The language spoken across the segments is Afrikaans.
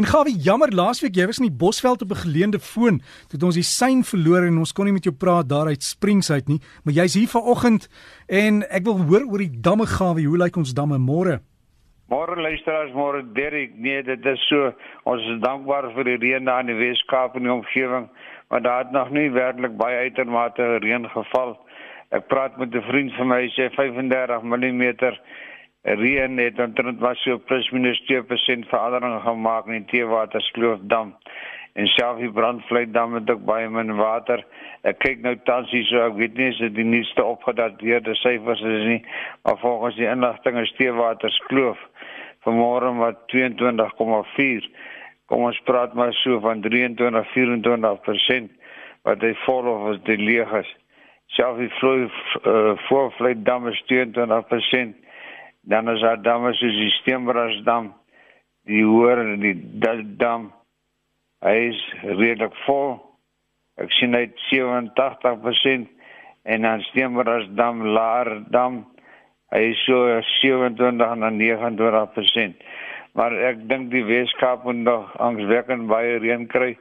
En gawe jammer laasweek jy was in die Bosveld op 'n geleende foon toe ons die sein verloor en ons kon nie met jou praat daar uit Springs uit nie, maar jy's hier vanoggend en ek wil hoor oor die damme gawe. Hoe lyk ons damme môre? Môre luisteraars, môre Derek. Nee, dit is so. Ons is dankbaar vir die reën daar in die Weskaap en die omgewing, maar daar het nog nie werklik baie uitermate reën geval. Ek praat met 'n vriend van my, hy sê 35 mm reën het omtrent was so plus minus 2% verandering gemaak in die Teewaterskloofdam en self die brandvleitdam het ook baie min water. Ek kyk nou tans hier so ek weet nie as dit die nuutste opgedateerde syfers is nie, maar volgens die inligting is Teewaterskloof vanmôre wat 22,4 kom ons praat maar so van 23 24% wat hy vol of dit leeg is. Self die vloei uh, voorvleitdam is 22% dan is daar damme soos die Steenbrasdam, die hoër die dam. Hy is redelik vol. Ek sien hy 87% en dan Steenbrasdam, Laardam, hy is so 27 na 29%. Maar ek dink die Weskaap moet nog angswekkend baie reën kry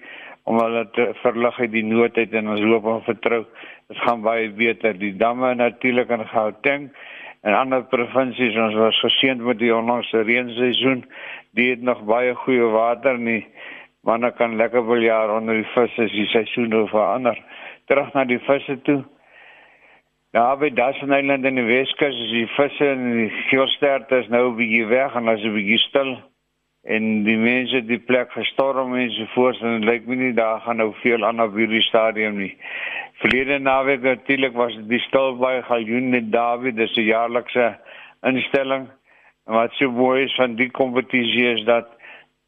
om hulle te verlig uit die noodheid en ons hoop en vertrou dit gaan baie beter. Die damme natuurlik in Gauteng en ander provinsies ons was geseënd met die onlangse reenseisoen. Die het nog baie goeie water nie. Manne kan lekker wil jaar onder die visse die seisoen verander. Terug na die visse toe. Ja, by Dassen Island in die Weskus is die visse en die geelsterte is nou 'n bietjie weg en as 'n bietjie stil en die mense die plek gestorm en so voort en dit lyk my nie daar gaan nou veel aan op hierdie stadium nie. Verlede naweek natuurlik was die stil by Galjoen en David, dis 'n jaarlikse instelling. En wat so mooi is van die kompetisie is dat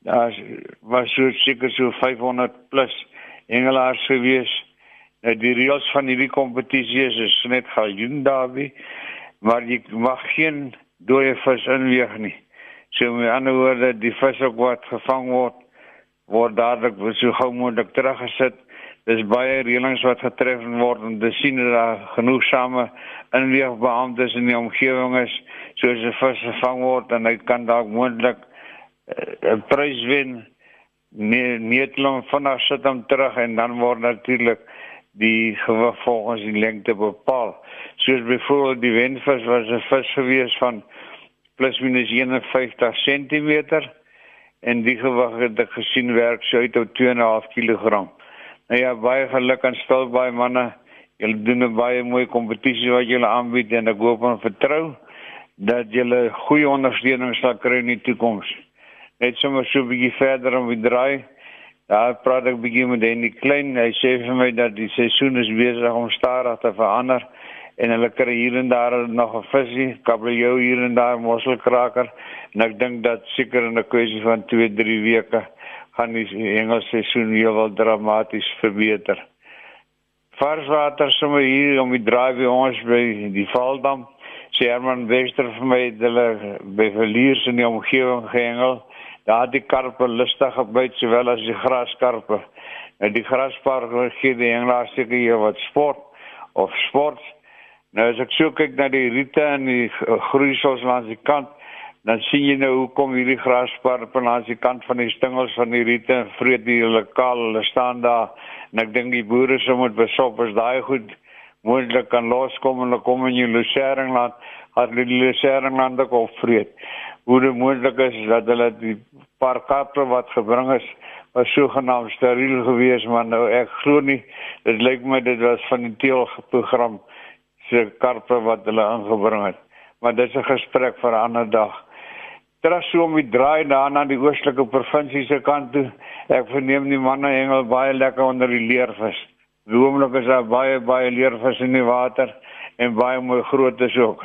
daar was so seker so 500 plus engelaars gewees. Nou die reëls van hierdie kompetisie is, is net Galjoen David, maar jy mag geen dooie vis inweeg nie. So met ander woorde, die vis wat gevang word, word dadelik so gou moontlik teruggesit dis baie reëlings wat getref word om te sien dat daar genoegsame inweegbeamptes in die omgewing is soos 'n vis gevang word en hy kan dalk moontlik uh, 'n prys wen nie net vinnig sit hom terug en dan word natuurlik die gewig volgens die lengte bepaal. Soos byvoorbeeld die wenvis was 'n vis gewees van plus minus 51 cm en die gewig het ek gesien werk so uit op 2.5 kg Nou ja, baie geluk aan Stilbaai manne. Julle doen 'n baie mooi kompetisie wat julle aanbied en ek hoop en vertrou dat julle goeie ondersteuning sal kry in die toekoms. Net sommer so 'n bietjie verder om te draai. Daar praat ek bietjie met Danny Klein. Hy sê vir my dat die seisoen is besig om stadig te verander en hulle kry hier en daar nog 'n visie, kabeljou hier en daar mosselkraker en ek dink dat seker in 'n kwessie van 2-3 weke gaan die Engelse seisoen heelwat dramaties verbeter. Varswater sommer hier om die draai by ons by die Valdam. Sherman Wester vir my hulle by verliers in die omgewing gehengel. Daar die karpe lustig gebyt sowel as die graskarpe. En die grasparke gee die Engelaars seker hier wat sport of sport. Nou as ek so kyk na die riete en die groeisels langs die kant, dan sien jy nou hoe kom hierdie grasparpe aan die kant van die stingels van die riete vreet die hele kaal hulle staan daar. En ek dink die boere sou moet besop as daai goed moontlik kan loskom en hulle kom in die Luseringland het die Luseringland ook opvreet hoe dit moontlik is dat hulle die paar kappe wat gebring is was sogenaamd steriel geweest maar nou ek glo nie. Dit lyk my dit was van die teelprogram se karpe wat hulle aangebring het. Maar dit is 'n gesprek vir 'n ander dag terug so om die draai na die oostelike provinsie se kant toe. Ek verneem die manne hengel baie lekker onder die leervis. Roomlik is daar baie baie leervis in die water en baie mooi groot is ook.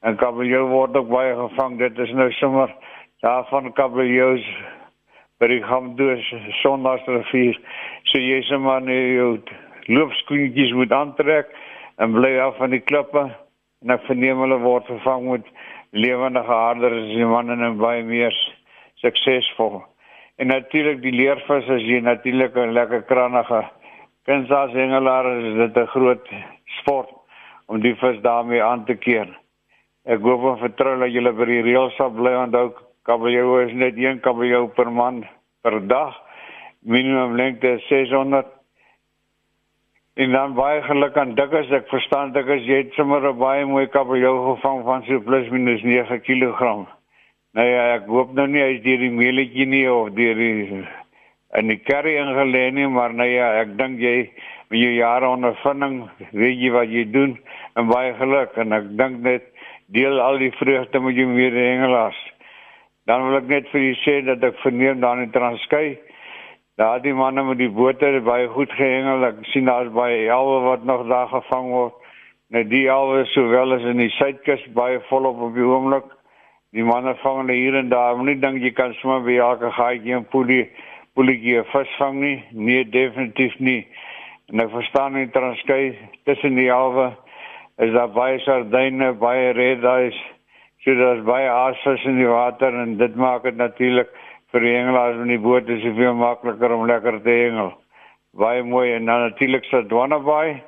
En kabeljou word ook baie gevang. Dit is nou sommer daar van kabeljous by die Gamdoos Sondagsrivier. So jy se man jou loopskoentjies moet aantrek en bly af van die klippe. En ek verneem hulle word vervang met lewendige harders is die manne en baie meer suksesvol. En natuurlik die leervis is jy natuurlik 'n lekker krangige kunsas hengelaar is dit 'n groot sport om die vis daarmee aan te keer. Ek hoop en vertrou dat julle by die reël sal bly onthou kabeljou is net een kabeljou per man per dag. Minimum lengte 600 En dan baie geluk aan Dikkers. Ek verstaan Dikkers jy het sommer 'n baie mooi kabeljou gevang van so plus minus 9 kg. Nou ja, ek hoop nou nie hy's deur die meeletjie nie of deur die in die curry ingelê nie, maar nou ja, ek dink jy met jou jare ondervinding weet jy wat jy doen en baie geluk en ek dink net deel al die vreugde met jou mede-hengelaars. Dan wil ek net vir julle sê dat ek verneem daar in Transkei Daar die manne met die bote baie goed gehengel. Ek sien daar's baie elwe wat nog daar gevang word. Net die elwe sowel as in die suidkus baie volop op die oomblik. Die manne vang hulle hier en daar. Moenie dink jy kan sommer by elke gaatjie 'n poelie poelie vis vang nie. Nee, definitief nie. En ek verstaan nie transkei tussen die elwe is daar baie sardyne, baie red eyes. So daar's baie aasvis in die water en dit maak dit natuurlik vir die hengelaars in die boot is dit veel makliker om lekker te hengel. Baie mooi en dan natuurlik se Dwanabai.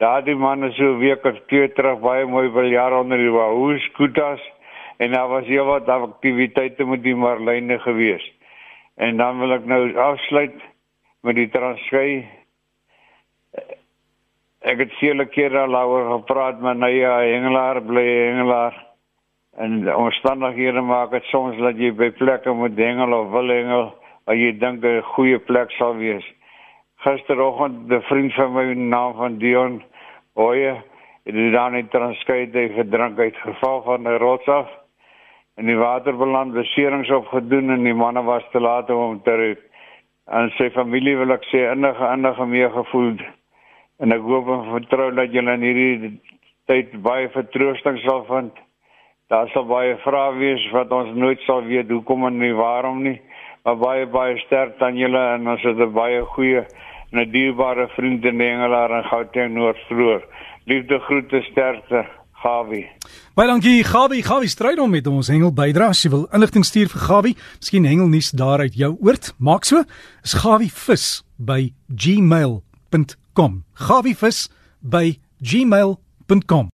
Daar die manne so week of twee terug baie mooi wil jaar onder die Wahoo skutas en daar was hier wat aktiwiteite met die marline gewees. En dan wil ek nou afsluit met die Transkei. Ek het vele kere al oor gepraat met nou ja, hengelaar bly hengelaar en omstandighede maak dit soms dat jy by plekke moet hengel of wil hengel waar jy dink 'n goeie plek sal wees. Gisteroggend 'n vriend van my naam van Dion Oye het dit dan in Transkei gedrink uit geval van 'n rots af en die water beland beserings opgedoen en die manne was te laat om hom te red. En sy familie wil ek sê innige innige meegevoel en ek hoop en vertrou dat julle in hierdie tyd baie vertroosting sal vind daar sal baie vrae wees wat ons nooit sal weet hoekom en nie waarom nie. Maar baie baie sterk aan julle en ons het 'n baie goeie en 'n dierbare vriend in Engelaar en Gauteng Noordvloer. Liefde groete sterkte. Gawie. Baie dankie Gawie. Gawie stryd om met ons hengel bydra. As jy wil inligting stuur vir Gawie, miskien hengelnuus daar uit jou oord, maak so. Is gawievis by gmail.com. gawievis by gmail.com